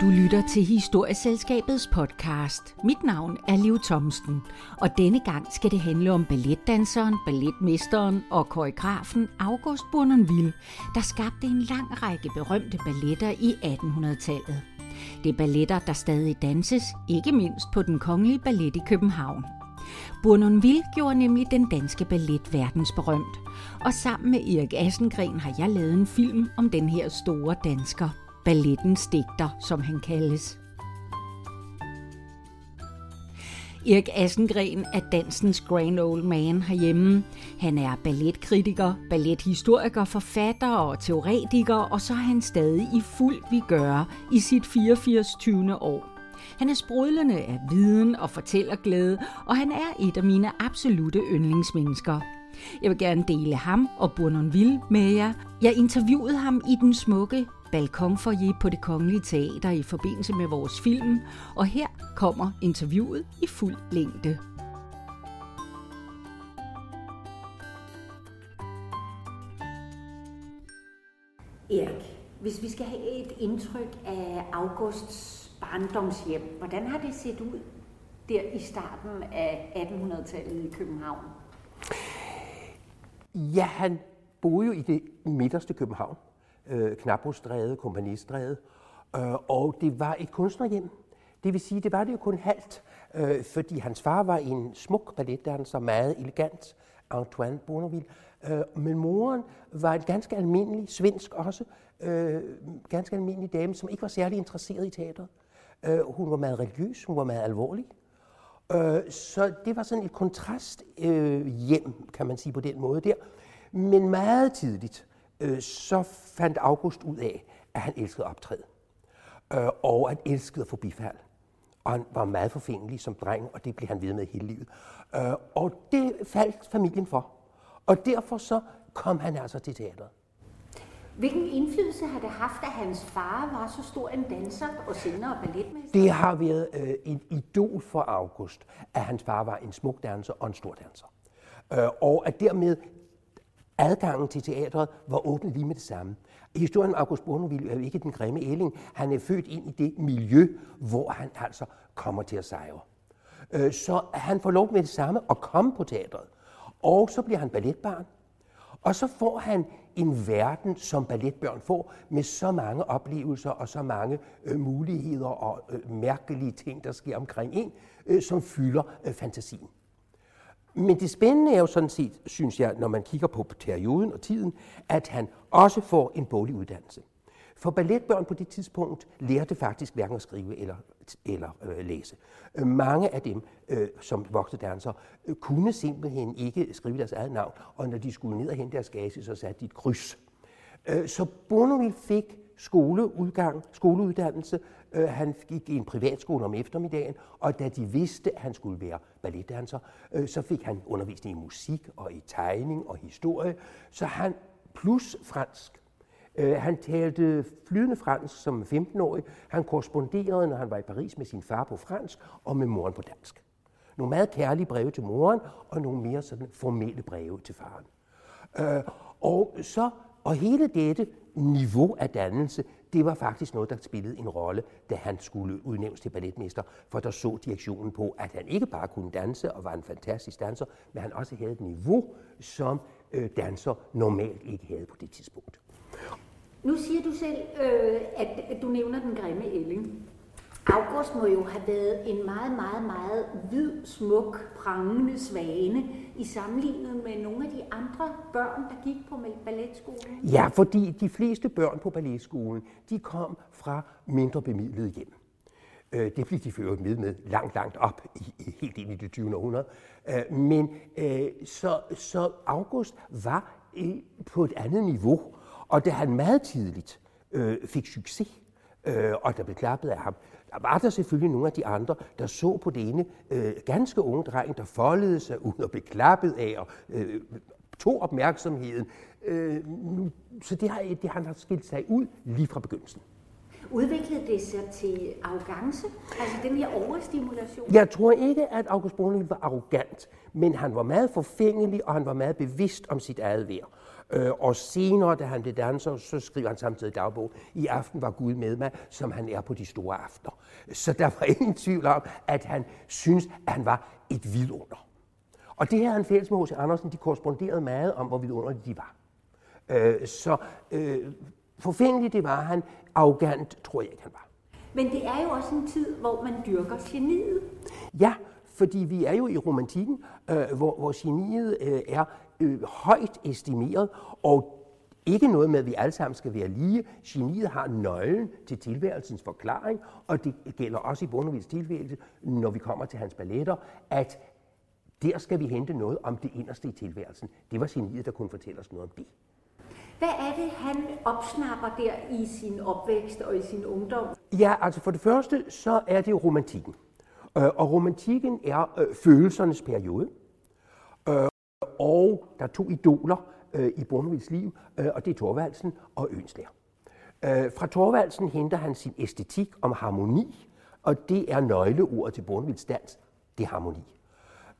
Du lytter til Historieselskabets podcast. Mit navn er Liv Thomsten, og denne gang skal det handle om balletdanseren, balletmesteren og koreografen August Bournonville, der skabte en lang række berømte balletter i 1800-tallet. Det er balletter, der stadig danses, ikke mindst på den kongelige ballet i København. Bournonville gjorde nemlig den danske ballet verdensberømt, og sammen med Erik Assengren har jeg lavet en film om den her store dansker – ballettens digter, som han kaldes. Erik Assengren er dansens grand old man herhjemme. Han er balletkritiker, ballethistoriker, forfatter og teoretiker, og så er han stadig i fuld vigør i sit 84. 20. år. Han er sprudlende af viden og fortællerglæde, og han er et af mine absolute yndlingsmennesker. Jeg vil gerne dele ham og Bournonville med jer. Jeg interviewede ham i den smukke balkonfoyer på det Kongelige Teater i forbindelse med vores film, og her kommer interviewet i fuld længde. Erik, hvis vi skal have et indtryk af Augusts barndomshjem, hvordan har det set ud der i starten af 1800-tallet i København? Ja, han boede jo i det midterste København øh, Knabrostræde, Kompanistræde, øh, og det var et kunstnerhjem. Det vil sige, det var det jo kun halvt, øh, fordi hans far var en smuk balletdanser, meget elegant, Antoine Bonneville, øh, men moren var en ganske almindelig, svensk også, øh, ganske almindelig dame, som ikke var særlig interesseret i teateret. Øh, Øh, hun var meget religiøs, hun var meget alvorlig, Øh, så det var sådan et kontrast øh, hjem, kan man sige på den måde der. Men meget tidligt, øh, så fandt August ud af, at han elskede optræde. Øh, og at elskede at få bifald. Og han var meget forfængelig som dreng, og det blev han ved med hele livet. Øh, og det faldt familien for. Og derfor så kom han altså til teateret. Hvilken indflydelse har det haft, at hans far var så stor en danser og senere balletmester? Det har været øh, en idol for August, at hans far var en smuk danser og en stor danser. Øh, og at dermed adgangen til teatret var åbnet lige med det samme. Historien om August Bournonville er jo ikke den grimme ælling. Han er født ind i det miljø, hvor han altså kommer til at sejre. Øh, så han får lov med det samme at komme på teatret. Og så bliver han balletbarn. Og så får han en verden, som balletbørn får, med så mange oplevelser og så mange øh, muligheder og øh, mærkelige ting, der sker omkring en, øh, som fylder øh, fantasien. Men det spændende er jo sådan set, synes jeg, når man kigger på perioden og tiden, at han også får en boglig uddannelse. For balletbørn på det tidspunkt lærte faktisk hverken at skrive eller, eller øh, læse. Øh, mange af dem, øh, som voksne dansere, øh, kunne simpelthen ikke skrive deres eget navn, og når de skulle ned og hente deres gase, så satte de et kryds. Øh, så Bournonville fik skoleudgang, skoleuddannelse. Øh, han gik i en privatskole om eftermiddagen, og da de vidste, at han skulle være balletdanser, øh, så fik han undervisning i musik og i tegning og historie. Så han plus fransk. Øh, han talte flydende fransk som 15-årig. Han korresponderede, når han var i Paris, med sin far på fransk og med moren på dansk. Nogle meget kærlige breve til moren, og nogle mere sådan formelle breve til faren. Øh, og så og hele dette niveau af dannelse, det var faktisk noget, der spillede en rolle, da han skulle udnævnes til balletmester, for der så direktionen på, at han ikke bare kunne danse og var en fantastisk danser, men han også havde et niveau, som øh, danser normalt ikke havde på det tidspunkt. Nu siger du selv, øh, at, at du nævner den grimme Elling. August må jo have været en meget, meget, meget hvid, smuk, prangende svane i sammenlignet med nogle af de andre børn, der gik på balletskolen. Ja, fordi de fleste børn på balletskolen, de kom fra mindre bemidlede hjem. Øh, det blev de ført med med langt, langt op, i, helt ind i det 20. århundrede. Øh, men øh, så, så August var på et andet niveau, og da han meget tidligt fik succes, og der blev klappet af ham, der var der selvfølgelig nogle af de andre, der så på det ene øh, ganske unge dreng, der foldede sig ud og blev klappet af og øh, tog opmærksomheden. Øh, nu, så det har, det, han har skilt sig ud lige fra begyndelsen. Udviklede det sig til arrogance? Altså den her overstimulation? Jeg tror ikke, at August Bournonville var arrogant, men han var meget forfængelig, og han var meget bevidst om sit eget værd. Øh, og senere, da han blev danser, så skriver han samtidig dagbog, i aften var Gud med mig, som han er på de store aftener. Så der var ingen tvivl om, at han synes, at han var et vidunder. Og det her han fælles med H.C. Andersen, de korresponderede meget om, hvor vidunderlige de var. Øh, så øh, forfængelig det var han, arrogant tror jeg ikke, han var. Men det er jo også en tid, hvor man dyrker geniet. Ja, fordi vi er jo i romantikken, øh, hvor, hvor geniet øh, er øh, højt estimeret, og ikke noget med, at vi alle sammen skal være lige. Geniet har nøglen til tilværelsens forklaring, og det gælder også i Bonnevils tilværelse, når vi kommer til hans balletter, at der skal vi hente noget om det inderste i tilværelsen. Det var geniet, der kunne fortælle os noget om det. Hvad er det, han opsnapper der i sin opvækst og i sin ungdom? Ja, altså for det første, så er det romantikken. Øh, og romantikken er øh, følelsernes periode. Og der er to idoler øh, i Brunvilds liv, øh, og det er Thorvaldsen og Ønsler. Øh, fra Thorvaldsen henter han sin æstetik om harmoni, og det er nøgleordet til Brunvilds dans, det er harmoni.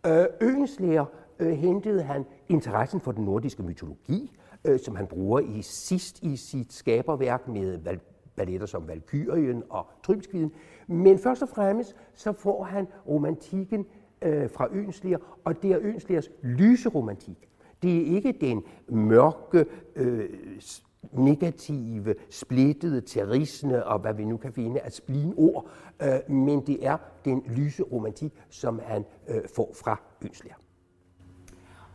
Øh, Ønsler øh, hentede han interessen for den nordiske mytologi, øh, som han bruger i sidst i sit skaberværk med val- balletter som Valkyrien og Trymskviden. Men først og fremmest så får han romantikken øh, fra Ønsliger, og det er Ønsligers lyseromantik. Det er ikke den mørke, øh, negative, splittede, terrisende og hvad vi nu kan finde af spline ord, øh, men det er den lyse romantik, som han øh, får fra Ønsliger.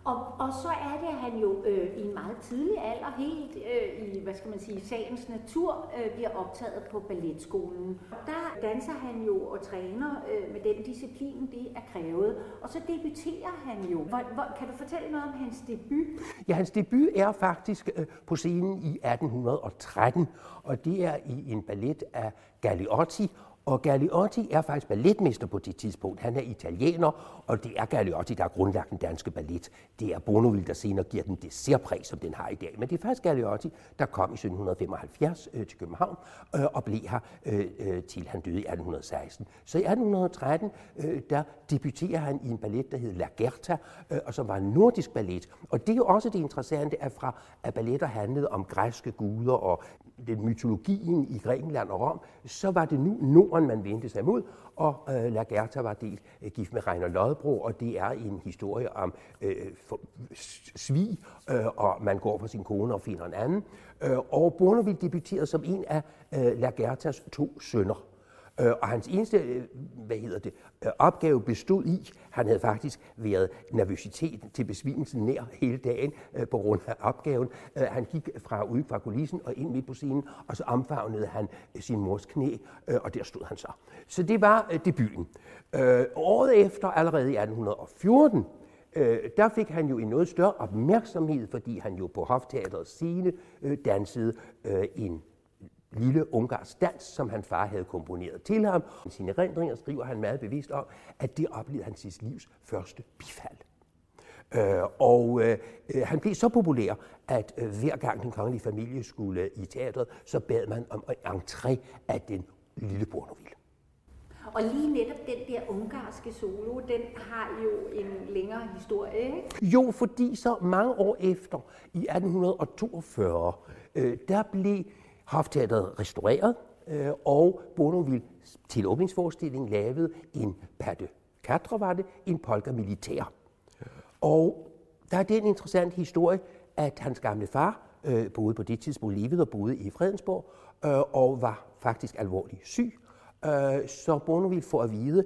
Og, og så er det, at han jo øh, i en meget tidlig alder, helt øh, i, hvad skal man sige, sagens natur, øh, bliver optaget på balletskolen. Der danser han jo og træner øh, med den disciplin, det er krævet. Og så debuterer han jo. Hvor, hvor, kan du fortælle noget om hans debut? Ja, hans debut er faktisk øh, på scenen i 1813, og det er i en ballet af Galliotti, og Galliotti er faktisk balletmester på det tidspunkt. Han er italiener, og det er Galliotti, der har grundlagt den danske ballet. Det er Bonneville, der senere giver den det særpræg, som den har i dag. Men det er faktisk Galliotti, der kom i 1775 øh, til København øh, og blev her øh, øh til han døde i 1816. Så i 1813, øh, der debuterer han i en ballet, der hed La Gerta, øh, og som var en nordisk ballet. Og det er jo også det interessante, at fra at balletter handlede om græske guder og den mytologien i Grækenland og Rom, så var det nu jorden, man vendte sig mod, og øh, Lagerta var delt øh, gift med Reiner Lodbro, og det er en historie om øh, for, svig, øh, og man går for sin kone og finder en anden. Øh, og Bonneville debuterede som en af øh, Lagertas to sønner. Øh, og hans eneste øh, hvad hedder det, øh, opgave bestod i, han havde faktisk været nervøsitet til besvimelsen nær hele dagen øh, på grund af opgaven. Han gik fra ude fra kulissen og ind midt på scenen, og så omfavnede han sin mors knæ, og der stod han så. Så det var debuten. Året efter, allerede i 1814, der fik han jo en noget større opmærksomhed, fordi han jo på Hofteaterets scene dansede en lille ungarsk dans, som hans far havde komponeret til ham. I sine erindringer skriver han meget bevidst om, at det oplevede han sit livs første bifald. Øh, og øh, han blev så populær, at øh, hver gang den kongelige familie skulle i teatret, så bad man om en entré af den lille Bournonville. Og lige netop den der ungarske solo, den har jo en længere historie, ikke? Jo, fordi så mange år efter, i 1842, øh, der blev Hofteateret restaureret, øh, og Bournonville til åbningsforestilling lavede en patte quatre, var det, en polka militær. Og der er den interessante historie, at hans gamle far øh, boede på det tidspunkt levede og boede i Fredensborg, øh, og var faktisk alvorligt syg. Øh, så Bournonville får at vide,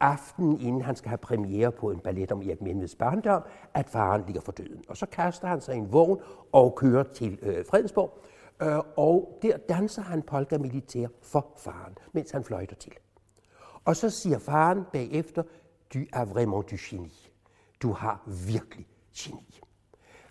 aftenen inden han skal have premiere på en ballet om Erik Menveds barndom, at faren ligger for døden. Og så kaster han sig i en vogn og kører til øh, Fredensborg, Øh, og der danser han polka militær for faren, mens han fløjter til. Og så siger faren bagefter, du er vraiment du geni. Du har virkelig geni.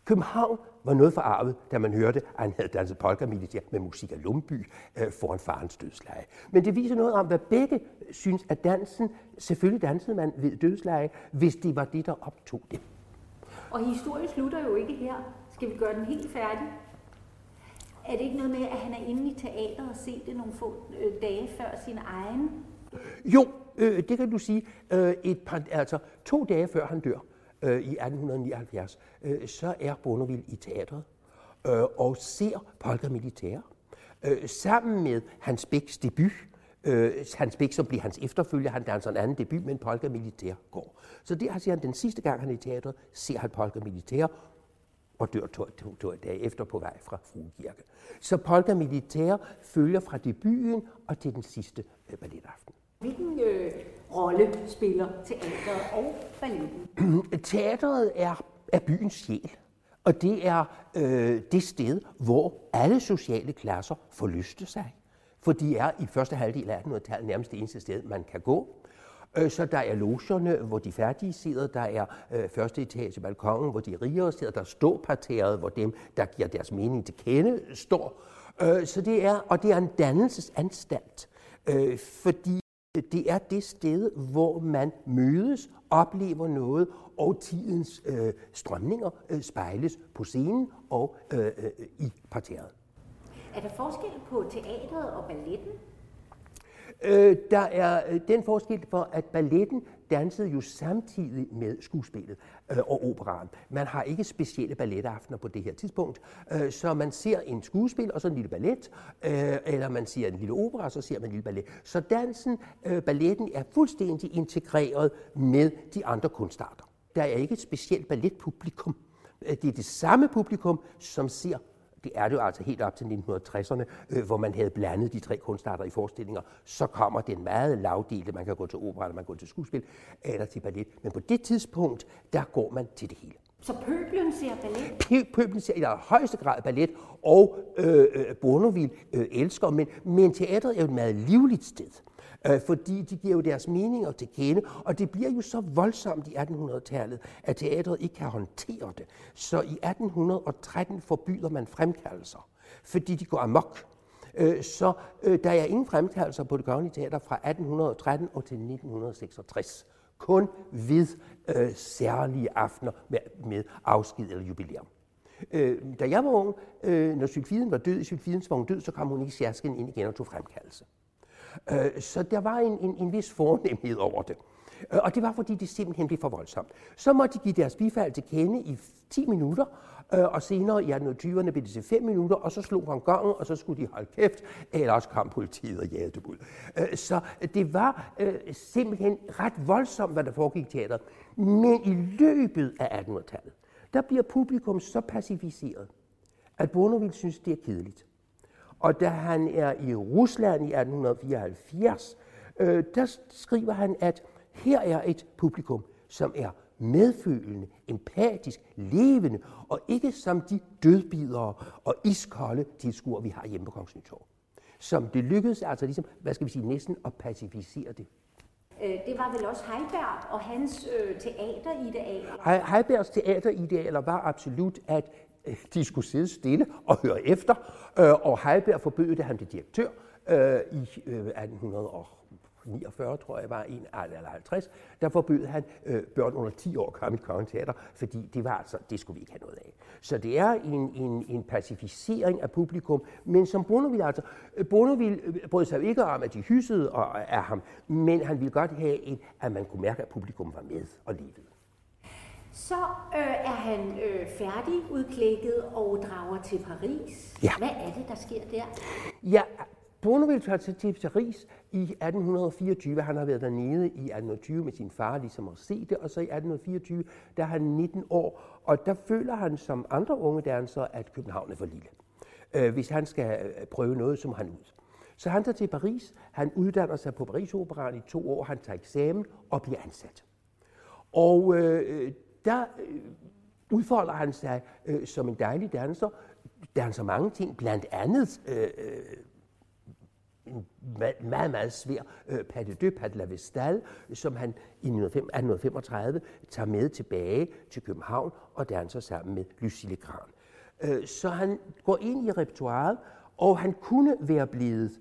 København var noget forarvet, da man hørte, at han havde danset polka militær med musik af Lumby øh, foran farens dødsleje. Men det viser noget om, hvad begge synes, at dansen, selvfølgelig dansede man ved dødsleje, hvis det var det, der optog det. Og historien slutter jo ikke her. Skal vi gøre den helt færdig? Er det ikke noget med, at han er inde i teater og set det nogle få øh, dage før sin egen? Jo, øh, det kan du sige. Øh, et par, altså to dage før han dør øh, i 1879, øh, så er Bonneville i teatret øh, og ser Polka Militær øh, sammen med Hans Bæks debut, Øh, Hans Bæk, som bliver hans efterfølger, han danser en anden debut, men Polka Militær går. Så det har altså, han, den sidste gang han er i teatret, ser han Polka Militær, og dør to, to, to dage efter på vej fra Fruekirke. Så Polka Militær følger fra debuten og til den sidste øh, balletaften. Hvilken øh, rolle spiller teateret og balletten? Teateret er, er byens sjæl. Og det er øh, det sted, hvor alle sociale klasser får lyste sig. For de er i første halvdel af 1800-tallet nærmest det eneste sted, man kan gå. Øh, så der er logerne, hvor de færdige sidder. Der er øh, første etage balkongen, hvor de rigere sidder. Der står parteret, hvor dem, der giver deres mening til kende, står. Øh, så det er, og det er en dannelsesanstalt, øh, fordi det er det sted, hvor man mødes, oplever noget, og tidens øh, strømninger øh, spejles på scenen og øh, øh, i parteret. Er der forskel på teatret og balletten? Øh, der er øh, den forskel for, at balletten dansede jo samtidig med skuespillet øh, og operaen. Man har ikke specielle balletaftener på det her tidspunkt, øh, så man ser en skuespil og så en lille ballet, øh, eller man ser en lille opera, og så ser man en lille ballet. Så dansen, øh, balletten er fuldstændig integreret med de andre kunstarter. Der er ikke et specielt balletpublikum. Øh, det er det samme publikum, som ser det er det jo altså helt op til 1960'erne, øh, hvor man havde blandet de tre kunstarter i forestillinger. Så kommer den meget lavdelte, man kan gå til opera, man kan gå til skuespil, eller til ballet. Men på det tidspunkt, der går man til det hele. Så pøblen ser ballet? Pø- pøblen ser i højeste grad ballet, og øh, øh, Bonneville øh, elsker, men, men teatret er jo et meget livligt sted øh, fordi de giver jo deres meninger til kende, og det bliver jo så voldsomt i 1800-tallet, at teatret ikke kan håndtere det. Så i 1813 forbyder man fremkaldelser, fordi de går amok. Øh, så øh, der er ingen fremkaldelser på det kongelige teater fra 1813 og til 1966. Kun ved øh, særlige aftener med, med afsked eller jubilæum. Øh, da jeg var ung, øh, når Sylfiden var død, i Sylfidens var hun død, så kom hun ikke særskilt ind igen og tog fremkaldelse. Øh, så der var en, en, en vis fornemhed over det. Øh, og det var, fordi det simpelthen blev for voldsomt. Så måtte de give deres bifald til kende i 10 minutter, øh, og senere i 1820'erne blev det til 5 minutter, og så slog han gangen, og så skulle de holde kæft, ellers kom politiet og jagede dem ud. Øh, så det var simpelthen ret voldsomt, hvad der foregik i teateret. Men i løbet af 1800-tallet, der bliver publikum så pacificeret, at Bonneville synes, det er kedeligt. Og da han er i Rusland i 1874, øh, der skriver han, at her er et publikum, som er medfølende, empatisk, levende, og ikke som de dødbidere og iskolde tilskuere, vi har hjemme på Kongens Nytorv. Som det lykkedes altså ligesom, hvad skal vi sige, næsten at pacificere det. Øh, det var vel også Heiberg og hans øh, teateridealer? Heibergs teateridealer var absolut, at de skulle sidde stille og høre efter, øh, og Heiberg forbød det, han blev direktør øh, i øh, 1849, tror jeg var, en, eller 50, der forbød han øh, børn under 10 år at komme i Kongens Teater, fordi det var altså, det skulle vi ikke have noget af. Så det er en, en, en pacificering af publikum, men som Bonneville altså, øh, Bonneville øh, brød sig ikke om, at de hyssede af ham, men han ville godt have, en, at man kunne mærke, at publikum var med og levede. Så øh, er han øh, færdig udklækket og drager til Paris. Ja. Hvad er det, der sker der? Ja, Bonneville tager til, Paris i 1824. Han har været dernede i 1820 med sin far, ligesom at se det. Og så i 1824, der er han 19 år. Og der føler han som andre unge dansere, at København er for lille. Øh, hvis han skal øh, prøve noget, så må han ud. Så han tager til Paris. Han uddanner sig på Paris Operan i to år. Han tager eksamen og bliver ansat. Og øh, der øh, udfolder han sig øh, som en dejlig danser, danser mange ting, blandt andet øh, øh en meget, meget svær øh, Pas de deux, Pas de la Vestal, som han i 1835 tager med tilbage til København og danser sammen med Lucille Gran. Øh, så han går ind i repertoireet, og han kunne være blevet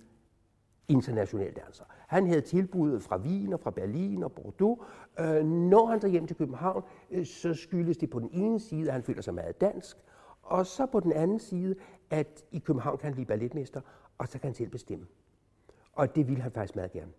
international danser. Han havde tilbud fra Wien og fra Berlin og Bordeaux. Øh, når han tager hjem til København, øh, så skyldes det på den ene side, at han føler sig meget dansk, Og så på den anden side, at i København kan han blive balletmester, og så kan han selv bestemme. Og det ville han faktisk meget gerne.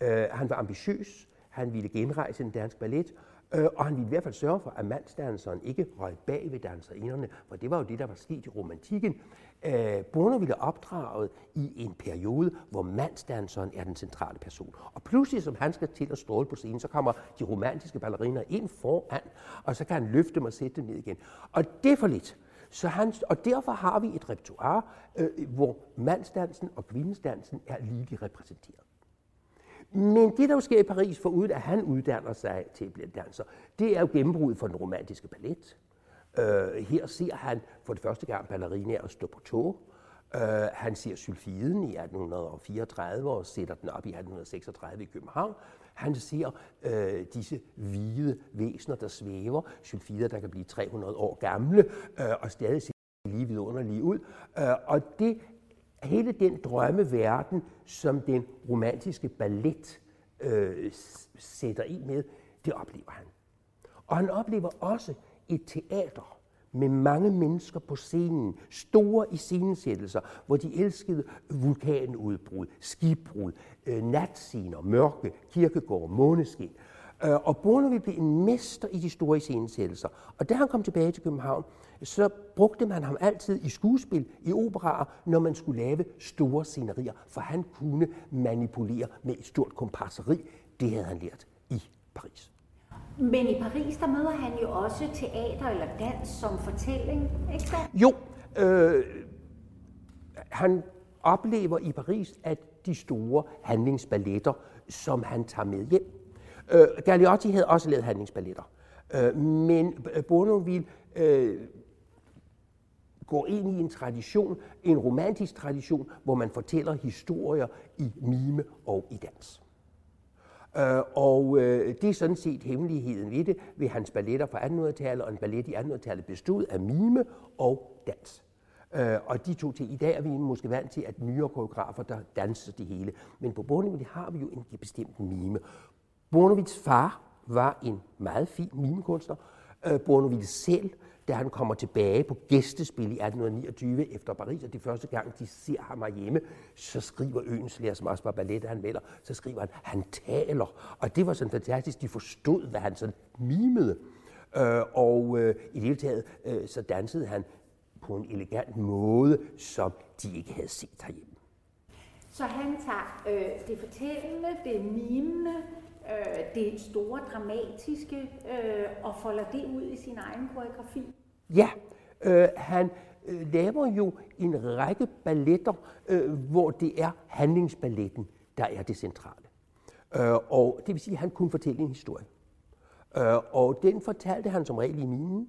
Øh, han var ambitiøs, han ville genrejse den danske ballet, Øh, og han ville i hvert fald sørge for, at mandsdanseren ikke røg bag ved danserinderne, for det var jo det, der var sket i romantikken. Øh, Bono ville opdraget i en periode, hvor mandsdanseren er den centrale person. Og pludselig, som han skal til at stråle på scenen, så kommer de romantiske balleriner ind foran, og så kan han løfte dem og sætte dem ned igen. Og det er for lidt. Så han, og derfor har vi et repertoire, øh, hvor mandsdansen og kvindesdansen er lige repræsenteret. Men det, der jo sker i Paris, foruden at han uddanner sig til at blive danser, det er jo gennembruddet for den romantiske ballet. Øh, her ser han for det første gang ballerinaer stå på tog. Øh, han ser sylfiden i 1834 og sætter den op i 1836 i København. Han ser øh, disse hvide væsener, der svæver, sylfider, der kan blive 300 år gamle øh, og stadig se lige vidunderlige ud. Øh, og det hele den drømmeverden, som den romantiske ballet øh, sætter i med, det oplever han. Og han oplever også et teater med mange mennesker på scenen, store iscenesættelser, hvor de elskede vulkanudbrud, skibbrud, øh, natscener, mørke, kirkegård, måneskin. Øh, og Bono ville blive en mester i de store iscenesættelser. Og da han kom tilbage til København, så brugte man ham altid i skuespil, i operaer, når man skulle lave store scenerier, for han kunne manipulere med et stort kompasseri. Det havde han lært i Paris. Men i Paris, der møder han jo også teater eller dans som fortælling, ikke så? Jo, øh, han oplever i Paris, at de store handlingsballetter, som han tager med hjem. Øh, Galeotti havde også lavet handlingsballetter, øh, men øh, Bono ville øh, går ind i en tradition, en romantisk tradition, hvor man fortæller historier i mime og i dans. Uh, og uh, det er sådan set hemmeligheden ved det, ved hans balletter fra 1800-tallet, og en ballet i 1800-tallet bestod af mime og dans. Uh, og de to ting, i dag er vi måske vant til, at nyere koreografer, der danser det hele. Men på Borneville har vi jo en bestemt mime. Bornovits far var en meget fin mimekunstner. Øh, Bornovits selv da han kommer tilbage på gæstespil i 1829 efter Paris, og det første gang, de ser ham hjemme, så skriver Øenslæger, som også var ballet, han melder, så skriver han, han taler. Og det var sådan fantastisk, de forstod, hvad han sådan mimede. Øh, og øh, i det hele taget, øh, så dansede han på en elegant måde, som de ikke havde set herhjemme. Så han tager øh, det fortællende, det mimende, øh, det store dramatiske øh, og folder det ud i sin egen koreografi? Ja, øh, han øh, laver jo en række balletter, øh, hvor det er handlingsballetten, der er det centrale. Øh, og det vil sige, at han kunne fortælle en historie. Øh, og den fortalte han som regel i minen,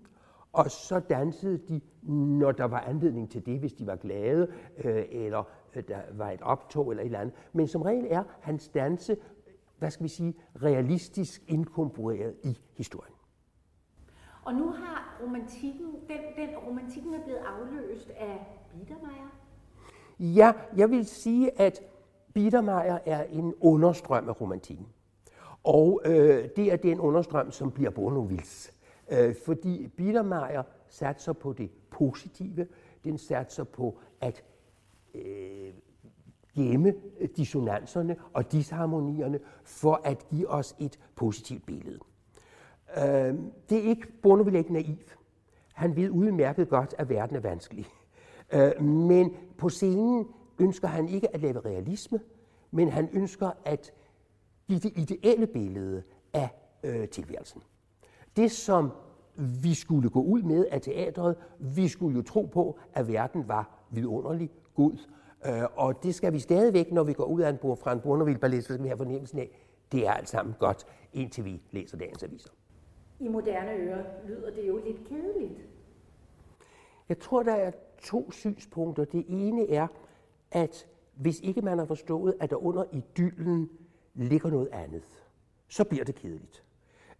og så dansede de, når der var anledning til det, hvis de var glade, øh, eller øh, der var et optog eller et eller andet. Men som regel er hans danse hvad skal vi sige, realistisk inkorporeret i historien. Og nu har romantikken, den, den romantikken er blevet afløst af Biedermeier? Ja, jeg vil sige, at Biedermeier er en understrøm af romantikken. Og øh, det er den understrøm, som bliver Bournonvilles. Øh, fordi Biedermeier satser på det positive. Den satser på at øh, gemme øh, dissonanserne og disharmonierne for at give os et positivt billede. Øh, det er ikke, Bono ikke naiv. Han ved udmærket godt, at verden er vanskelig. Øh, men på scenen ønsker han ikke at lave realisme, men han ønsker at give det ideelle billede af øh, tilværelsen. Det, som vi skulle gå ud med af teatret, vi skulle jo tro på, at verden var vidunderlig, god Øh, og det skal vi stadigvæk, når vi går ud af en bord fra en Bournonville Ballet, så skal vi have fornemmelsen af, det er alt sammen godt, indtil vi læser dagens aviser. I moderne ører lyder det jo lidt kedeligt. Jeg tror, der er to synspunkter. Det ene er, at hvis ikke man har forstået, at der under idyllen ligger noget andet, så bliver det kedeligt.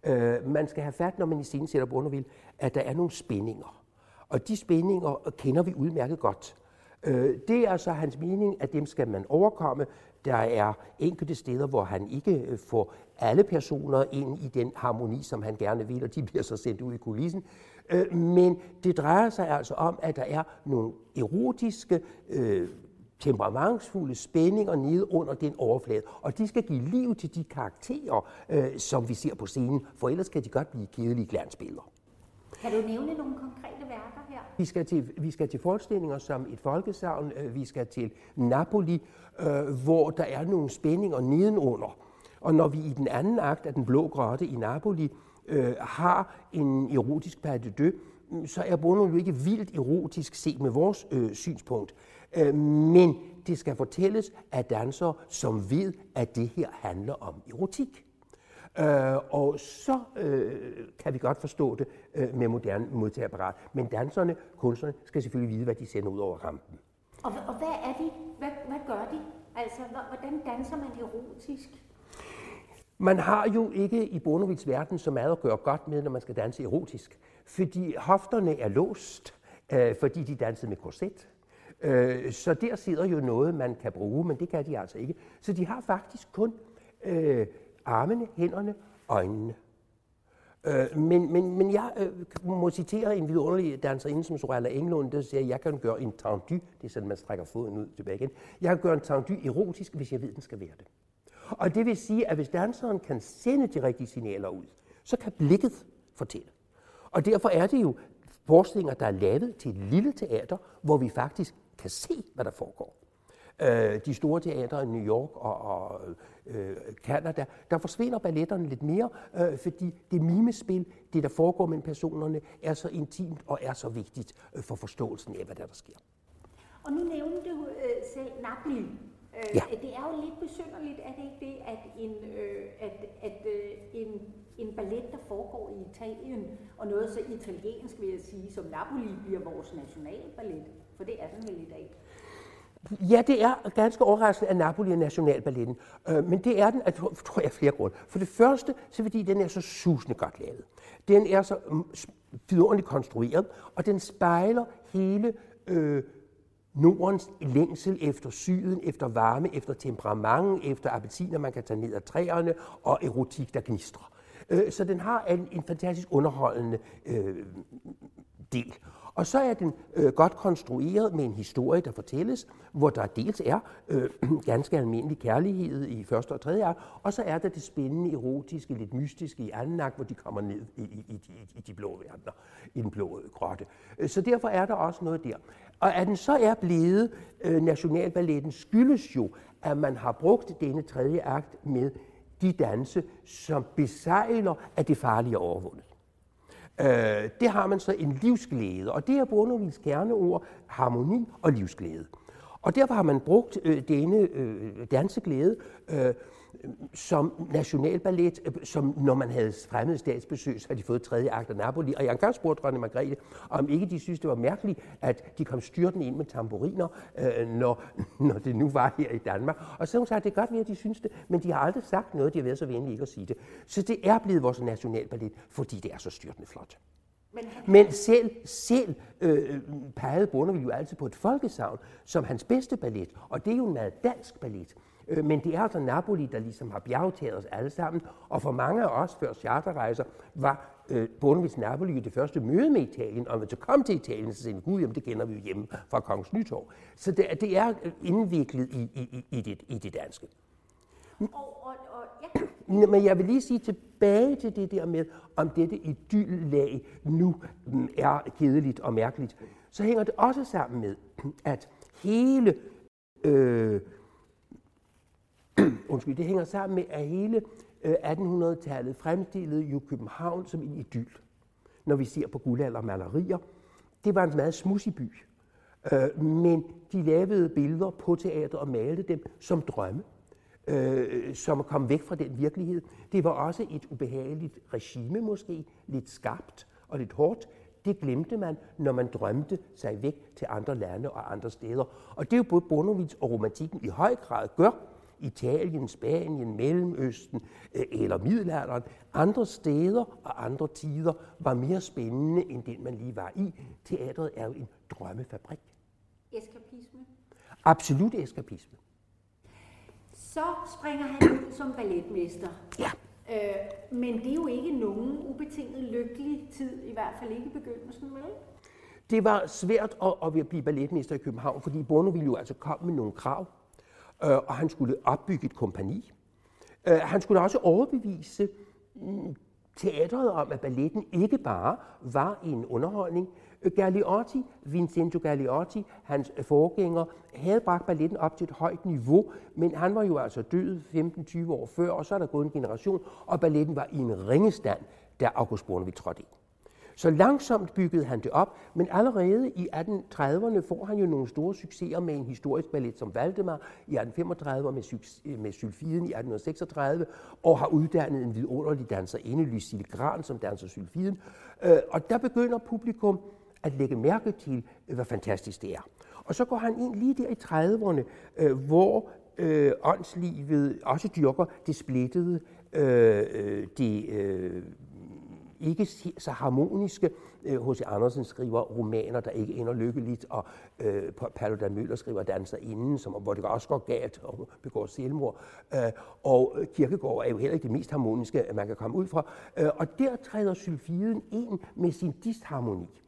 Øh, man skal have fat, når man i scenen sætter Bournonville, at der er nogle spændinger. Og de spændinger kender vi udmærket godt. Øh, det er så hans mening, at dem skal man overkomme. Der er enkelte steder, hvor han ikke øh, får alle personer ind i den harmoni, som han gerne vil, og de bliver så sendt ud i kulissen. Øh, men det drejer sig altså om, at der er nogle erotiske, øh, temperamentsfulde spændinger nede under den overflade. Og de skal give liv til de karakterer, øh, som vi ser på scenen, for ellers kan de godt blive kedelige glansbilleder. Kan du nævne nogle konkrete værker her? Vi skal til, vi skal til forestillinger som et folkesavn, øh, vi skal til Napoli, øh, hvor der er nogle spændinger nedenunder. Og når vi i den anden akt af Den Blå Grotte i Napoli øh, har en erotisk pas de deux, mm, så er Bono jo ikke vildt erotisk set med vores øh, synspunkt. Øh, men det skal fortælles af dansere, som ved, at det her handler om erotik. Øh, og så øh, kan vi godt forstå det øh, med moderne modtagerapparat. Men danserne, kunstnerne, skal selvfølgelig vide, hvad de sender ud over rampen. Og, og hvad er de? Hvad, hvad gør de? Altså, hvordan danser man erotisk? Man har jo ikke i Bonovits verden så meget at gøre godt med, når man skal danse erotisk. Fordi hofterne er låst, øh, fordi de dansede med korset. Øh, så der sidder jo noget, man kan bruge, men det kan de altså ikke. Så de har faktisk kun øh, armene, hænderne, øjnene. Øh, men, men, men jeg øh, må citere en vidunderlig danserinde som Sorella Englund, der siger, at jeg kan gøre en tendu, det er sådan, man strækker foden ud tilbage igen, jeg kan gøre en tendu erotisk, hvis jeg ved, den skal være det. Og det vil sige, at hvis danseren kan sende de rigtige signaler ud, så kan blikket fortælle. Og derfor er det jo forestillinger, der er lavet til et lille teater, hvor vi faktisk kan se, hvad der foregår. Øh, de store teatre i New York og, og øh, Canada, der forsvinder balletterne lidt mere, øh, fordi det mimespil, det der foregår mellem personerne, er så intimt og er så vigtigt øh, for forståelsen af, hvad der, der sker. Og nu nævnte du øh, selv Napoli. Øh, ja. Det er jo lidt besynderligt, er det ikke det, at en, øh, at, at øh, en, en ballet, der foregår i Italien, og noget så italiensk, vil jeg sige, som Napoli, bliver vores nationalballet? For det er den vel i dag. Ja, det er ganske overraskende, at Napoli er nationalballetten. Øh, men det er den, at, tror jeg, flere grunde. For det første, så fordi den er så susende godt lavet. Den er så mm, vidunderligt konstrueret, og den spejler hele øh, Nordens længsel efter syden, efter varme, efter temperament, efter appetiner, man kan tage ned af træerne, og erotik, der gnistrer. Øh, så den har en, en fantastisk underholdende øh, del. Og så er den øh, godt konstrueret med en historie, der fortælles, hvor der dels er øh, ganske almindelig kærlighed i første og tredje akt, og så er der det spændende, erotiske, lidt mystiske i anden akt, hvor de kommer ned i, i, i, i, i de blå verdener, i den blå øh, grotte. Øh, så derfor er der også noget der. Og at den så er blevet øh, Nationalballetten skyldes jo, at man har brugt denne tredje akt med de danse, som besejler, at det farlige er overvundet. Øh, det har man så en livsglæde, og det er Bournonvilles kerneord, harmoni og livsglæde. Og derfor har man brugt øh, denne øh, danseglæde øh, som nationalballet, øh, som når man havde fremmede statsbesøg, så havde de fået tredje akt af Napoli. Og jeg engang spurgte dronning Margrethe, om ikke de synes, det var mærkeligt, at de kom styrten ind med tamburiner, øh, når, når det nu var her i Danmark. Og så hun sagde, det kan godt være, at de synes det, men de har aldrig sagt noget, de har været så venlige ikke at sige det. Så det er blevet vores nationalballet, fordi det er så styrtende flot. Men, Men selv, selv øh, pegede Bonneville jo altid på et folkesavn som hans bedste ballet, og det er jo en meget dansk ballet. Øh, men det er altså Napoli, der ligesom har bjergtaget os alle sammen, og for mange af os før charterrejser var øh, Bonavis Napoli det første møde med Italien, og når vi kom til Italien, så sagde gud, jamen det kender vi jo hjemme fra Kongens Nytorv. Så det, det er indviklet i, i, i, det, i det danske. Og, og, og, ja. Men jeg vil lige sige tilbage til det der med, om dette idyllag nu mm, er kedeligt og mærkeligt, så hænger det også sammen med, at hele øh, undskyld, det hænger sammen med, at hele øh, 1800-tallet fremstillede jo København som en idyl. Når vi ser på guldaldermalerier. Det var en meget smudsig by. Øh, men de lavede billeder på teater og malede dem som drømme, øh, som kom væk fra den virkelighed. Det var også et ubehageligt regime måske, lidt skarpt og lidt hårdt. Det glemte man, når man drømte sig væk til andre lande og andre steder. Og det er jo både Bonovits og romantikken i høj grad gør, Italien, Spanien, Mellemøsten øh, eller middelalderen, andre steder og andre tider var mere spændende end den, man lige var i. Teatret er jo en drømmefabrik. Eskapisme? Absolut eskapisme. Så springer han ud som balletmester. Ja. Øh, men det er jo ikke nogen ubetinget lykkelig tid, i hvert fald ikke i begyndelsen, vel? Det var svært at, at blive balletmester i København, fordi Bournonville jo altså kom med nogle krav, Øh, og han skulle opbygge et kompani. Øh, han skulle også overbevise mm, teatret om, at balletten ikke bare var en underholdning. Øh, Galliotti, Vincenzo Galliotti, hans øh, forgænger, havde bragt balletten op til et højt niveau, men han var jo altså død 15-20 år før, og så er der gået en generation, og balletten var i en ringestand, da August Bornevik trådte ind. Så langsomt byggede han det op, men allerede i 1830'erne får han jo nogle store succeser med en historisk ballet som Valdemar i 1835 med, med Sylfiden i 1836, og har uddannet en vidunderlig danserinde, Lucille Gran, som danser Sylfiden. Øh, og der begynder publikum at lægge mærke til, øh, hvor fantastisk det er. Og så går han ind lige der i 30'erne, øh, hvor øh, åndslivet også dyrker det splittede, øh det øh, ikke så harmoniske. Øh, H.C. Andersen skriver romaner, der ikke ender lykkeligt, og øh, Paludan Møller skriver danser inden, som, hvor det også går galt og begår selvmord. Øh, og Kirkegård er jo heller ikke det mest harmoniske, man kan komme ud fra. Øh, og der træder sylfiden ind med sin disharmoni.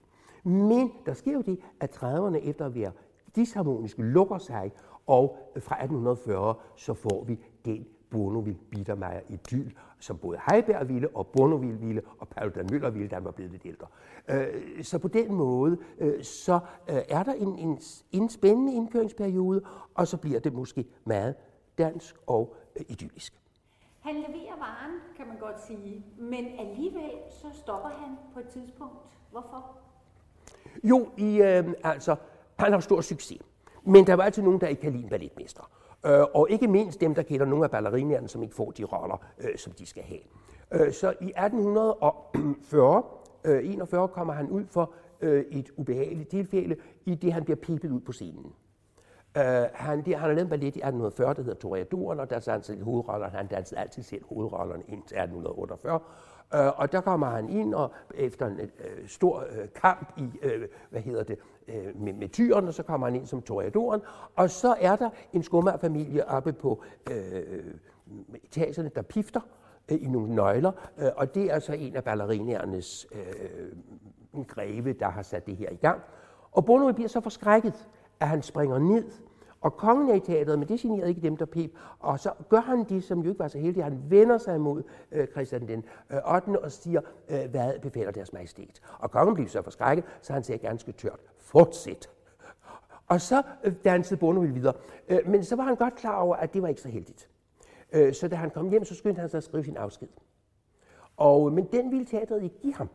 Men der sker jo det, at 30'erne efter at være disharmoniske lukker sig, og fra 1840 så får vi den Bournonville i idyl, som både Heiberg ville, og Bournonville ville, og Paludan Møller ville, da han var blevet lidt ældre. Øh, så på den måde, øh, så øh, er der en, en, en spændende indkøringsperiode, og så bliver det måske meget dansk og idyllisk. Han leverer varen, kan man godt sige, men alligevel så stopper han på et tidspunkt. Hvorfor? Jo, i, øh, altså, han har stor succes. Men der var altid nogen, der ikke kan lide en balletmester. Øh, og ikke mindst dem, der kender nogle af ballerinerne, som ikke får de roller, øh, som de skal have. Øh, så i 1840, øh, 41 kommer han ud for øh, et ubehageligt tilfælde, i det han bliver pipet ud på scenen. Uh, han, det, han har lavet en ballet i 1840, der hedder Toreadoren, og der dansede han selv hovedrollerne. Han dansede altid selv hovedrollerne indtil 1848. Øh, og der kommer han ind, og efter en øh, stor øh, kamp i, øh, hvad hedder det, øh, med, med tyren, og så kommer han ind som toreadoren. Og så er der en skummerfamilie oppe på øh, etagerne, der pifter øh, i nogle nøgler, øh, og det er så en af ballerinernes øh, greve, der har sat det her i gang. Og Bono bliver så forskrækket, at han springer ned og kongen er i teateret, men det generede ikke dem, der pep. Og så gør han det, som jo ikke var så heldig. Han vender sig mod øh, Christian den øh, 8. og siger, øh, hvad befaler deres majestæt. Og kongen bliver så forskrækket, så han siger ganske tørt, fortsæt. Og så øh, dansede Bonneville videre. Øh, men så var han godt klar over, at det var ikke så heldigt. Øh, så da han kom hjem, så skyndte han sig at skrive sin afsked. Og, men den ville teatret ikke give ham.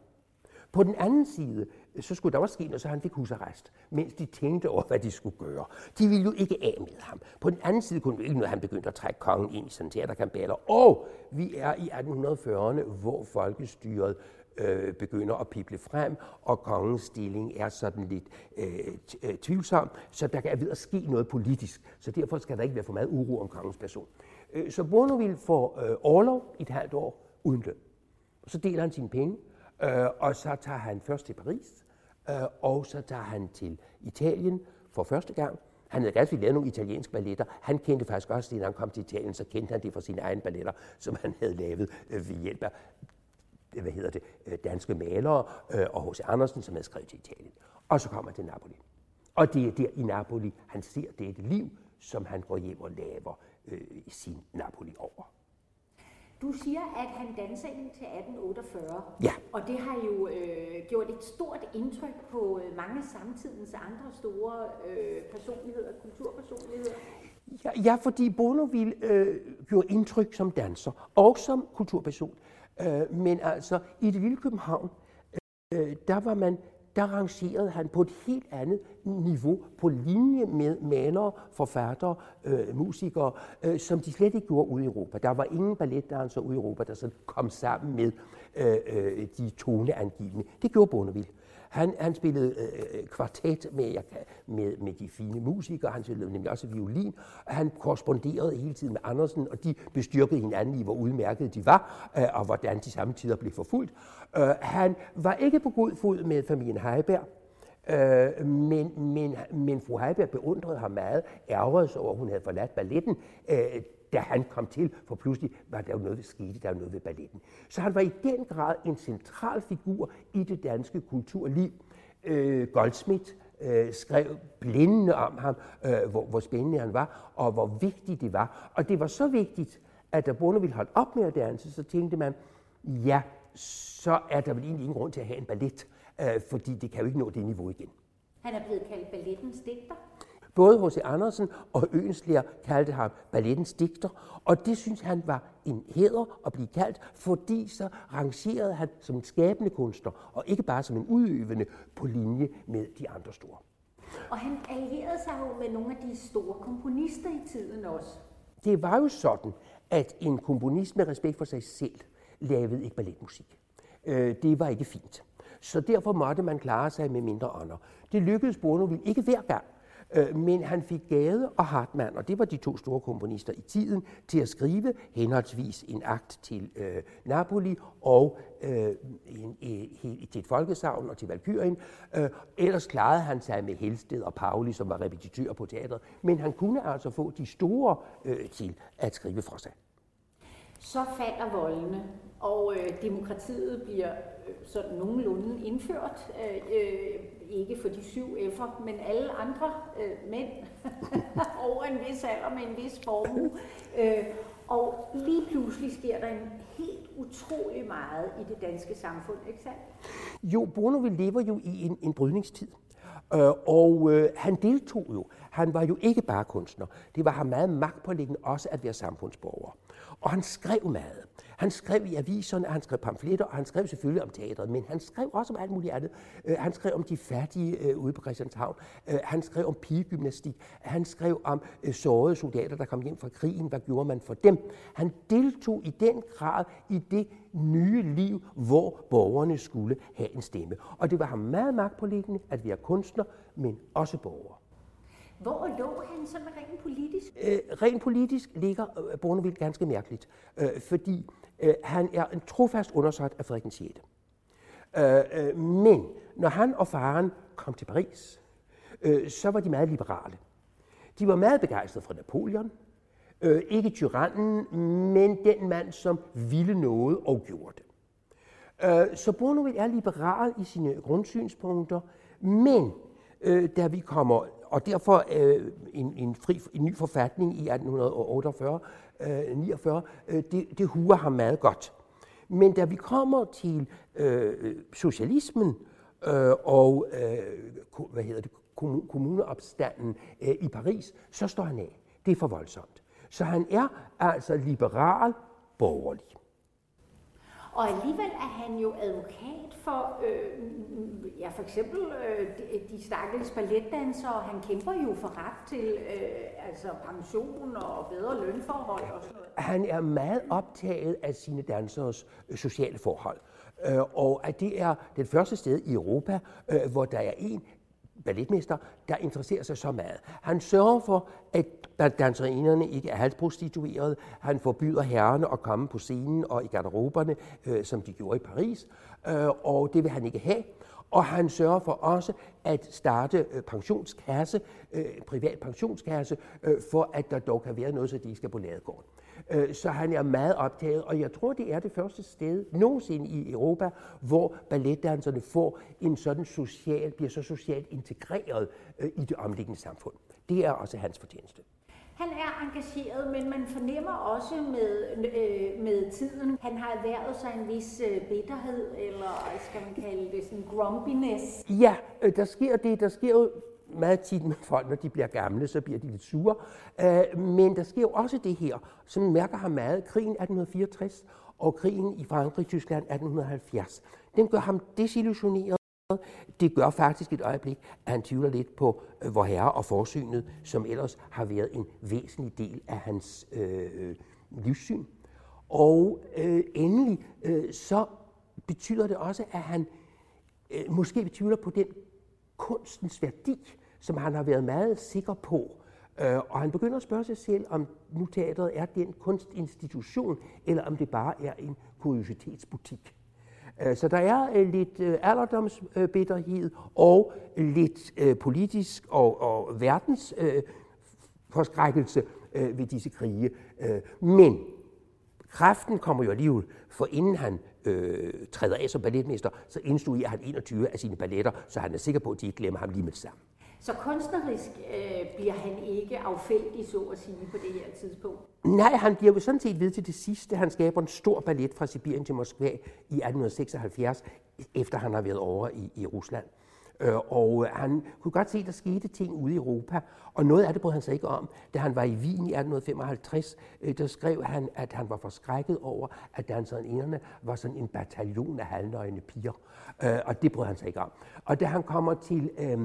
På den anden side, så skulle der også ske noget, så han fik husarrest, mens de tænkte over, hvad de skulle gøre. De ville jo ikke af med ham. På den anden side kunne det ikke noget, han begyndte at trække kongen ind i sådan teaterkambaler. Og vi er i 1840'erne, hvor folkestyret øh, begynder at pible frem, og kongens stilling er sådan lidt øh, øh tvivlsom, så der kan ved at ske noget politisk. Så derfor skal der ikke være for meget uro om kongens person. Øh, så Bournonville får øh, overlov i et halvt år uden løn. Så deler han sine penge, øh, og så tager han først til Paris, øh, og så tager han til Italien for første gang. Han havde ganske lavet nogle italienske balletter. Han kendte faktisk også, da han kom til Italien, så kendte han det fra sine egne balletter, som han havde lavet øh, ved hjælp af øh, hvad hedder det, øh, danske malere øh, og H.C. Andersen, som havde skrevet til Italien. Og så kommer han til Napoli. Og det er der i Napoli, han ser det liv, som han går hjem og laver øh, sin Napoli over. Du siger, at han danser indtil 1848. Ja. Og det har jo øh, gjort et stort indtryk på øh, mange samtidens andre store øh, personligheder, kulturpersonligheder. Ja, ja fordi Bournonville øh, gjorde indtryk som danser og som kulturperson. Øh, men altså, i det lille København, øh, der var man der rangerede han på et helt andet niveau, på linje med malere, forfattere, øh, musikere, øh, som de slet ikke gjorde ude i Europa. Der var ingen balletdansere ude i Europa, der så kom sammen med øh, øh, de toneangivende. Det gjorde Bonneville. Han, han spillede øh, øh kvartet med, med, med de fine musikere, han spillede nemlig også violin, og han korresponderede hele tiden med Andersen, og de bestyrkede hinanden i, hvor udmærket de var, øh, og hvordan de samtidig blev forfulgt. Øh, han var ikke på god fod med familien Heiberg, Øh, men, men, men fru Heiberg beundrede ham meget, ærgerede sig over, at hun havde forladt balletten, øh, da han kom til, for pludselig var der jo noget, ved skete, der var noget ved balletten. Så han var i den grad en central figur i det danske kulturliv. Øh, Goldsmith øh, skrev blændende om ham, øh, hvor, hvor spændende han var, og hvor vigtigt det var. Og det var så vigtigt, at da Bonneville holdt holde op med at danse, så tænkte man, ja, så er der vel egentlig ingen grund til at have en ballet, øh, fordi det kan jo ikke nå det niveau igen. Han er blevet kaldt ballettens digter. Både H.C. Andersen og Øenslæger kaldte ham ballettens digter, og det synes han var en hæder at blive kaldt, fordi så rangerede han som en skabende kunstner, og ikke bare som en udøvende på linje med de andre store. Og han allierede sig jo med nogle af de store komponister i tiden også. Det var jo sådan, at en komponist med respekt for sig selv lavede ikke balletmusik. Øh, det var ikke fint. Så derfor måtte man klare sig med mindre ånder. Det lykkedes Bournonville ikke hver gang, Øh, men han fik Gade og Hartmann, og det var de to store komponister i tiden, til at skrive henholdsvis en akt til øh, Napoli og øh, en, øh, en, til et folkesavn og til Valkyrien. Øh, ellers klarede han sig med Helsted og Pauli, som var repetitør på teatret, men han kunne altså få de store øh, til at skrive for sig. Så falder voldene, og øh, demokratiet bliver øh, sådan nogenlunde indført. Øh, øh, ikke for de syv F'er, men alle andre øh, mænd over en vis alder med en vis formue. Øh, og lige pludselig sker der en helt utrolig meget i det danske samfund, ikke sandt? Jo, Bono vi lever jo i en, en brydningstid. Øh, og øh, han deltog jo. Han var jo ikke bare kunstner. Det var ham meget magtpålæggende også at være samfundsborger. Og han skrev meget. Han skrev i aviserne, han skrev pamfletter, og han skrev selvfølgelig om teatret, men han skrev også om alt muligt andet. Øh, han skrev om de fattige øh, ude på Christianshavn. Øh, han skrev om pigegymnastik. Han skrev om sårede soldater, der kom hjem fra krigen. Hvad gjorde man for dem? Han deltog i den grad i det nye liv, hvor borgerne skulle have en stemme. Og det var ham meget magtpålæggende at være kunstner, men også borger. Hvor lå han sådan rent politisk? Øh, rent politisk ligger øh, Bournonville ganske mærkeligt, øh, fordi øh, han er en trofast undersøgt af Frederik 6. Øh, øh, men når han og faren kom til Paris, øh, så var de meget liberale. De var meget begejstrede for Napoleon, øh, ikke tyrannen, men den mand, som ville noget og gjorde det. Øh, så Bournonville er liberal i sine grundsynspunkter, men øh, da vi kommer og derfor øh, en, en, fri, en ny forfatning i 1848, øh, 49, øh, det, det huer ham meget godt. Men da vi kommer til øh, socialismen øh, og øh, hvad hedder det, kommuneopstanden øh, i Paris, så står han af. Det er for voldsomt. Så han er altså liberal borgerlig. Og alligevel er han jo advokat for, øh, ja, for eksempel øh, de, de stakkels balletdansere. Han kæmper jo for ret til øh, altså pension og bedre lønforhold og sådan noget. Han er meget optaget af sine danseres øh, sociale forhold. Øh, og at det er det første sted i Europa, øh, hvor der er en balletmester, der interesserer sig så meget. Han sørger for, at danserinerne ikke er halvprostituerede. Han forbyder herrerne at komme på scenen og i garderoberne, øh, som de gjorde i Paris, øh, og det vil han ikke have. Og han sørger for også at starte øh, pensionskasse, øh, privat pensionskasse, øh, for at der dog kan være noget, så de skal på ladegården. Øh, så han er meget optaget, og jeg tror, det er det første sted nogensinde i Europa, hvor balletdanserne får en sådan social, bliver så socialt integreret øh, i det omliggende samfund. Det er også hans fortjeneste. Han er engageret, men man fornemmer også med, øh, med tiden, han har erhvervet sig en vis øh, bitterhed, eller skal man kalde det sådan grumpiness. Ja, øh, der sker det. Der sker jo meget tit med folk, når de bliver gamle, så bliver de lidt sure. Øh, men der sker jo også det her, som mærker ham meget. Krigen 1864 og krigen i Frankrig-Tyskland 1870. Den gør ham desillusioneret. Det gør faktisk et øjeblik, at han tvivler lidt på øh, vor herre og forsynet, som ellers har været en væsentlig del af hans øh, livssyn. Og øh, endelig øh, så betyder det også, at han øh, måske betvivler på den kunstens værdi, som han har været meget sikker på. Øh, og han begynder at spørge sig selv, om nu teatret er den kunstinstitution, eller om det bare er en kuriositetsbutik. Øh, så der er øh, lidt øh, alderdomsbitterhed og lidt politisk og, og verdens forskrækkelse ved disse krige. Men kræften kommer jo alligevel, for inden han øh, træder af som balletmester, så instruerer han 21 af sine balletter, så han er sikker på, at de ikke glemmer ham lige med det samme. Så kunstnerisk øh, bliver han ikke affældig, så at sige, på det her tidspunkt? Nej, han bliver jo sådan set ved til det sidste. Han skaber en stor ballet fra Sibirien til Moskva i 1876, efter han har været over i, i Rusland. Øh, og øh, han kunne godt se, at der skete ting ude i Europa, og noget af det brød han sig ikke om. Da han var i Wien i 1855, øh, der skrev han, at han var forskrækket over, at danserne var sådan en bataljon af halvnøgne piger, øh, og det brød han sig ikke om. Og da han kommer til øh,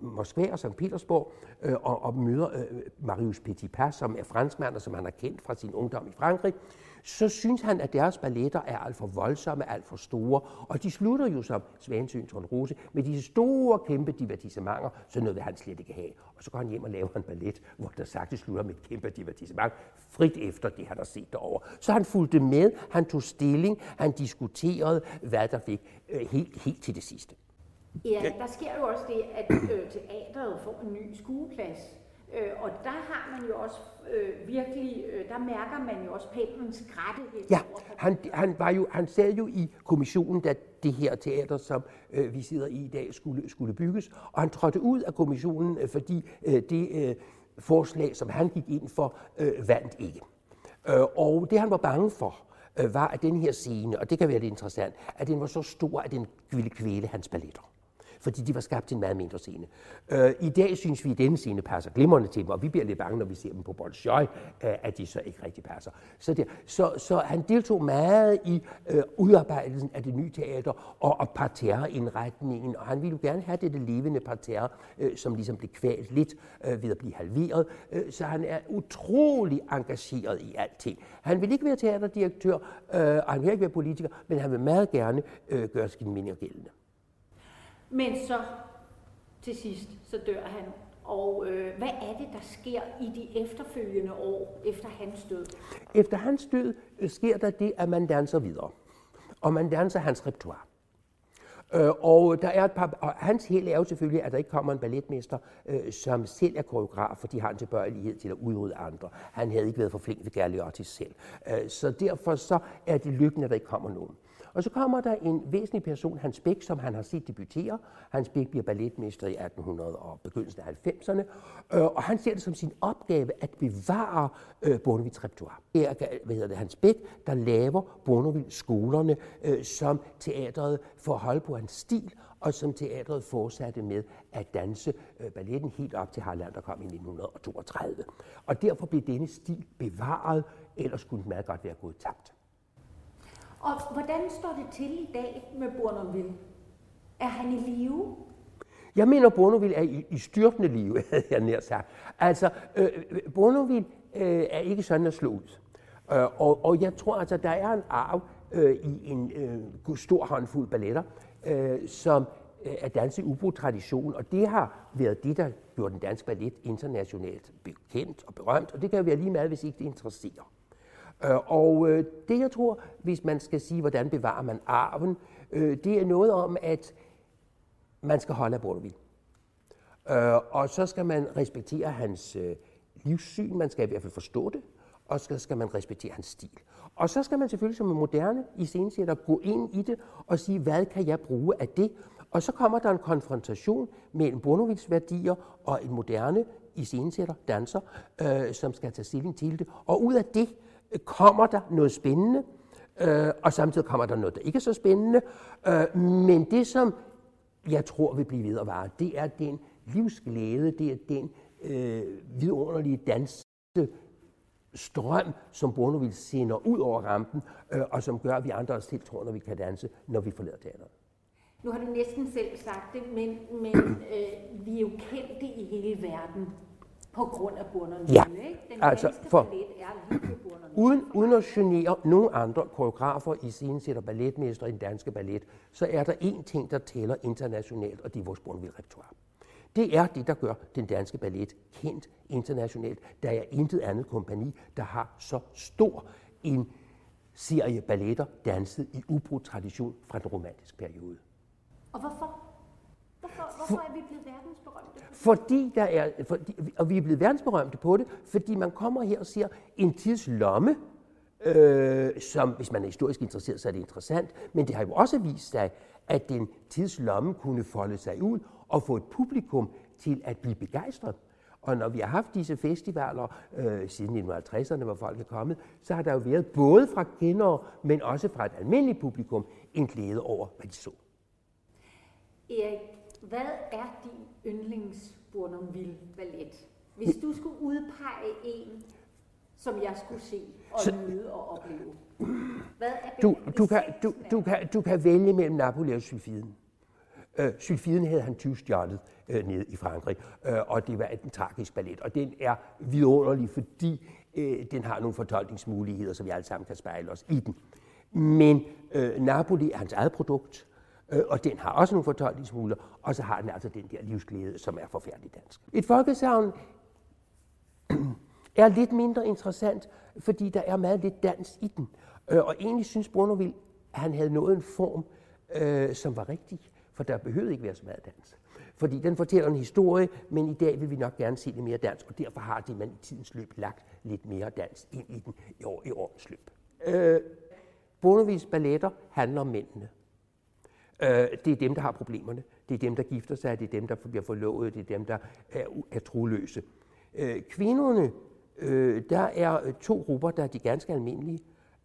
Moskva og St. Petersborg øh, og, og møder øh, Marius Petipas, som er franskmand og som han har kendt fra sin ungdom i Frankrig, så synes han, at deres balletter er alt for voldsomme, alt for store, og de slutter jo som Svansyn Rose med disse store, kæmpe divertissementer, så noget vil han slet ikke have. Og så går han hjem og laver en ballet, hvor der sagt slutter med et kæmpe divertissement, frit efter det, han har set derover. Så han fulgte med, han tog stilling, han diskuterede, hvad der fik øh, helt, helt til det sidste. Ja, der sker jo også det, at øh, teateret får en ny skueplads Øh, og der har man jo også øh, virkelig, øh, der mærker man jo også Pendlens grættighed. Ja, han, han, var jo, han sad jo i kommissionen, da det her teater, som øh, vi sidder i i dag, skulle, skulle bygges. Og han trådte ud af kommissionen, øh, fordi øh, det øh, forslag, som han gik ind for, øh, vandt ikke. Øh, og det han var bange for, øh, var, at den her scene, og det kan være lidt interessant, at den var så stor, at den ville kvæle hans balletter fordi de var skabt til en meget mindre scene. Øh, I dag synes vi, at denne scene passer glimrende til dem, og vi bliver lidt bange, når vi ser dem på Bolshoi, øh, at de så ikke rigtig passer. Så, det, så, så han deltog meget i øh, udarbejdelsen af det nye teater og, og parterreindretningen, og han ville jo gerne have det, det levende parterre, øh, som ligesom blev kvalt lidt øh, ved at blive halveret. Øh, så han er utrolig engageret i alting. Han vil ikke være teaterdirektør, øh, og han vil ikke være politiker, men han vil meget gerne øh, gøre sine meninger gældende. Men så til sidst, så dør han. Og øh, hvad er det, der sker i de efterfølgende år efter hans død? Efter hans død øh, sker der det, at man danser videre. Og man danser hans repertoire. Øh, og der er et par, og hans held er jo selvfølgelig, at der ikke kommer en balletmester, øh, som selv er koreograf, for de har en tilbøjelighed til at udrydde andre. Han havde ikke været for flink ved Gerliotti selv. Øh, så derfor så er det lykken, at der ikke kommer nogen. Og så kommer der en væsentlig person, Hans Bæk, som han har set debutere. Hans Bæk bliver balletmester i 1800 og begyndelsen af 90'erne, øh, og han ser det som sin opgave at bevare øh, Bonnevils repertoire. Det er øh, hvad hedder det, Hans Bæk, der laver Bonneville skolerne, øh, som teatret får holde på hans stil, og som teatret fortsatte med at danse øh, balletten helt op til Harland, der kom i 1932. Og derfor blev denne stil bevaret, ellers skulle den meget godt være gået tabt. Og hvordan står det til i dag med Bournonville? Er han i live? Jeg mener, Bournonville er i, i styrtende live, havde jeg nær sagt. Altså, øh, Bournonville øh, er ikke sådan at slå ud. Øh, og, og jeg tror altså, der er en arv øh, i en øh, stor håndfuld balletter, øh, som øh, er danset ubrudt-tradition, og det har været det, der gjorde den danske ballet internationalt bekendt og berømt, og det kan jo være lige meget, hvis ikke det interesserer. Øh, og øh, det, jeg tror, hvis man skal sige, hvordan bevarer man arven, øh, det er noget om, at man skal holde af Bordovil. Øh, og så skal man respektere hans livssyn, man skal i hvert fald forstå det, og så skal man respektere hans stil. Og så skal man selvfølgelig som en moderne iscenesætter gå ind i det og sige, hvad kan jeg bruge af det? Og så kommer der en konfrontation mellem Bonovils værdier og en moderne iscenesætter, danser, øh, som skal tage stilling til det. Og ud af det, kommer der noget spændende, øh, og samtidig kommer der noget, der ikke er så spændende. Øh, men det, som jeg tror vil blive vare, det er den livsglæde, det er den øh, vidunderlige danse strøm, som Bournonville sender ud over rampen, øh, og som gør, at vi andre os tror, når vi kan danse, når vi forlader teateret. Nu har du næsten selv sagt det, men, men øh, vi er jo kendte i hele verden på grund af Bournonville. Ja, ikke? Den altså for, ballet er lige uden, uden at genere nogen andre koreografer i sin sætter balletmester i den danske ballet, så er der én ting, der tæller internationalt, og det er vores Bournonville repertoire. Det er det, der gør den danske ballet kendt internationalt. Der er intet andet kompani, der har så stor en serie balletter danset i ubrudt tradition fra den romantiske periode. Og hvorfor? Hvorfor, hvorfor er vi blevet verdensberømte? Fordi der er, fordi, og vi er blevet verdensberømte på det, fordi man kommer her og siger, en tidslomme, øh, som hvis man er historisk interesseret, så er det interessant, men det har jo også vist sig, at den tidslomme kunne folde sig ud og få et publikum til at blive begejstret. Og når vi har haft disse festivaler øh, siden 1950'erne, hvor folk er kommet, så har der jo været både fra kendere, men også fra et almindeligt publikum, en glæde over, hvad de så. Erik, hvad er din yndlings Bournonville ballet? Hvis du skulle udpege en, som jeg skulle se og så, nyde og opleve, hvad er du, du, kan, du, du, kan, du kan vælge mellem Napoli og Sylfiden. Øh, Sylfiden havde han 20 stjålet øh, nede i Frankrig, øh, og det var en tragisk ballet. Og den er vidunderlig, fordi øh, den har nogle fortolkningsmuligheder, som vi alle sammen kan spejle os i den. Men øh, Napoli er hans eget produkt, øh, og den har også nogle fortolkningsmuligheder, og så har den altså den der livsglæde, som er forfærdelig dansk. Et folkesavn er lidt mindre interessant, fordi der er meget lidt dans i den. Øh, og egentlig synes Bournonville, at han havde nået en form, øh, som var rigtig, for der behøvede ikke være så meget dans. Fordi den fortæller en historie, men i dag vil vi nok gerne se lidt mere dans, og derfor har de man i tidens løb lagt lidt mere dans ind i den i, år, i årens løb. Øh, Bournonvilles balletter handler om mændene. Øh, det er dem, der har problemerne. Det er dem, der gifter sig. Det er dem, der bliver forlovet. Det er dem, der er, er troløse. Øh, kvinderne, øh, der er to grupper, der er de ganske almindelige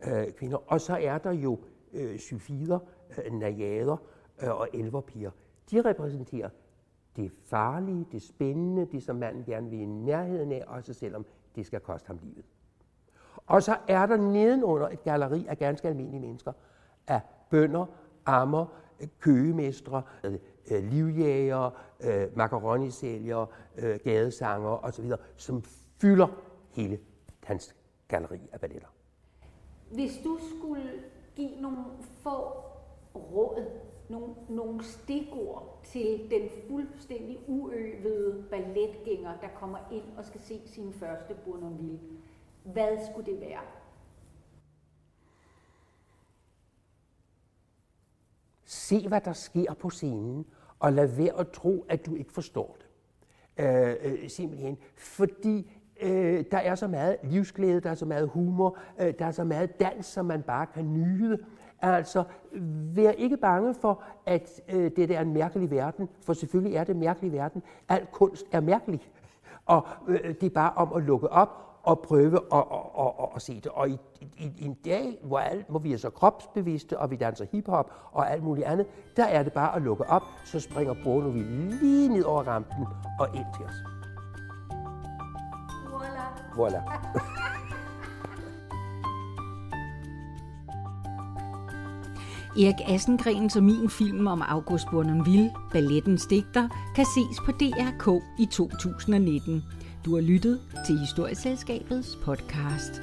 øh, kvinder. Og så er der jo øh, syfider, øh, najader øh, og elverpiger. De repræsenterer det farlige, det spændende, det som manden gerne vil i nærheden af, også selvom det skal koste ham livet. Og så er der nedenunder et galleri af ganske almindelige mennesker, af bønder, ammer, køgemestre, livjæger, øh, øh, øh makaronisælgere, øh, gadesanger osv., som fylder hele hans galleri af balletter. Hvis du skulle give nogle få råd nogle, nogle stikord til den fuldstændig uøvede balletgænger, der kommer ind og skal se sin første Bournonville. Hvad skulle det være? Se, hvad der sker på scenen, og lad være at tro, at du ikke forstår det. Øh, øh, simpelthen. Fordi øh, der er så meget livsglæde, der er så meget humor, øh, der er så meget dans, som man bare kan nyde. Altså, vær ikke bange for, at øh, det er en mærkelig verden, for selvfølgelig er det en mærkelig verden. Al kunst er mærkelig. Og øh, det er bare om at lukke op og prøve at, at, at, at, at se det. Og i, i, i en dag, hvor, alt, hvor vi er så kropsbevidste, og vi danser hiphop og alt muligt andet, der er det bare at lukke op, så springer Bono vi lige ned over rampen og ind til os. Voilà. Voilà. Erik Assengrens og min film om August Bournonville, Ballettens digter, kan ses på DRK i 2019. Du har lyttet til Historieselskabets podcast.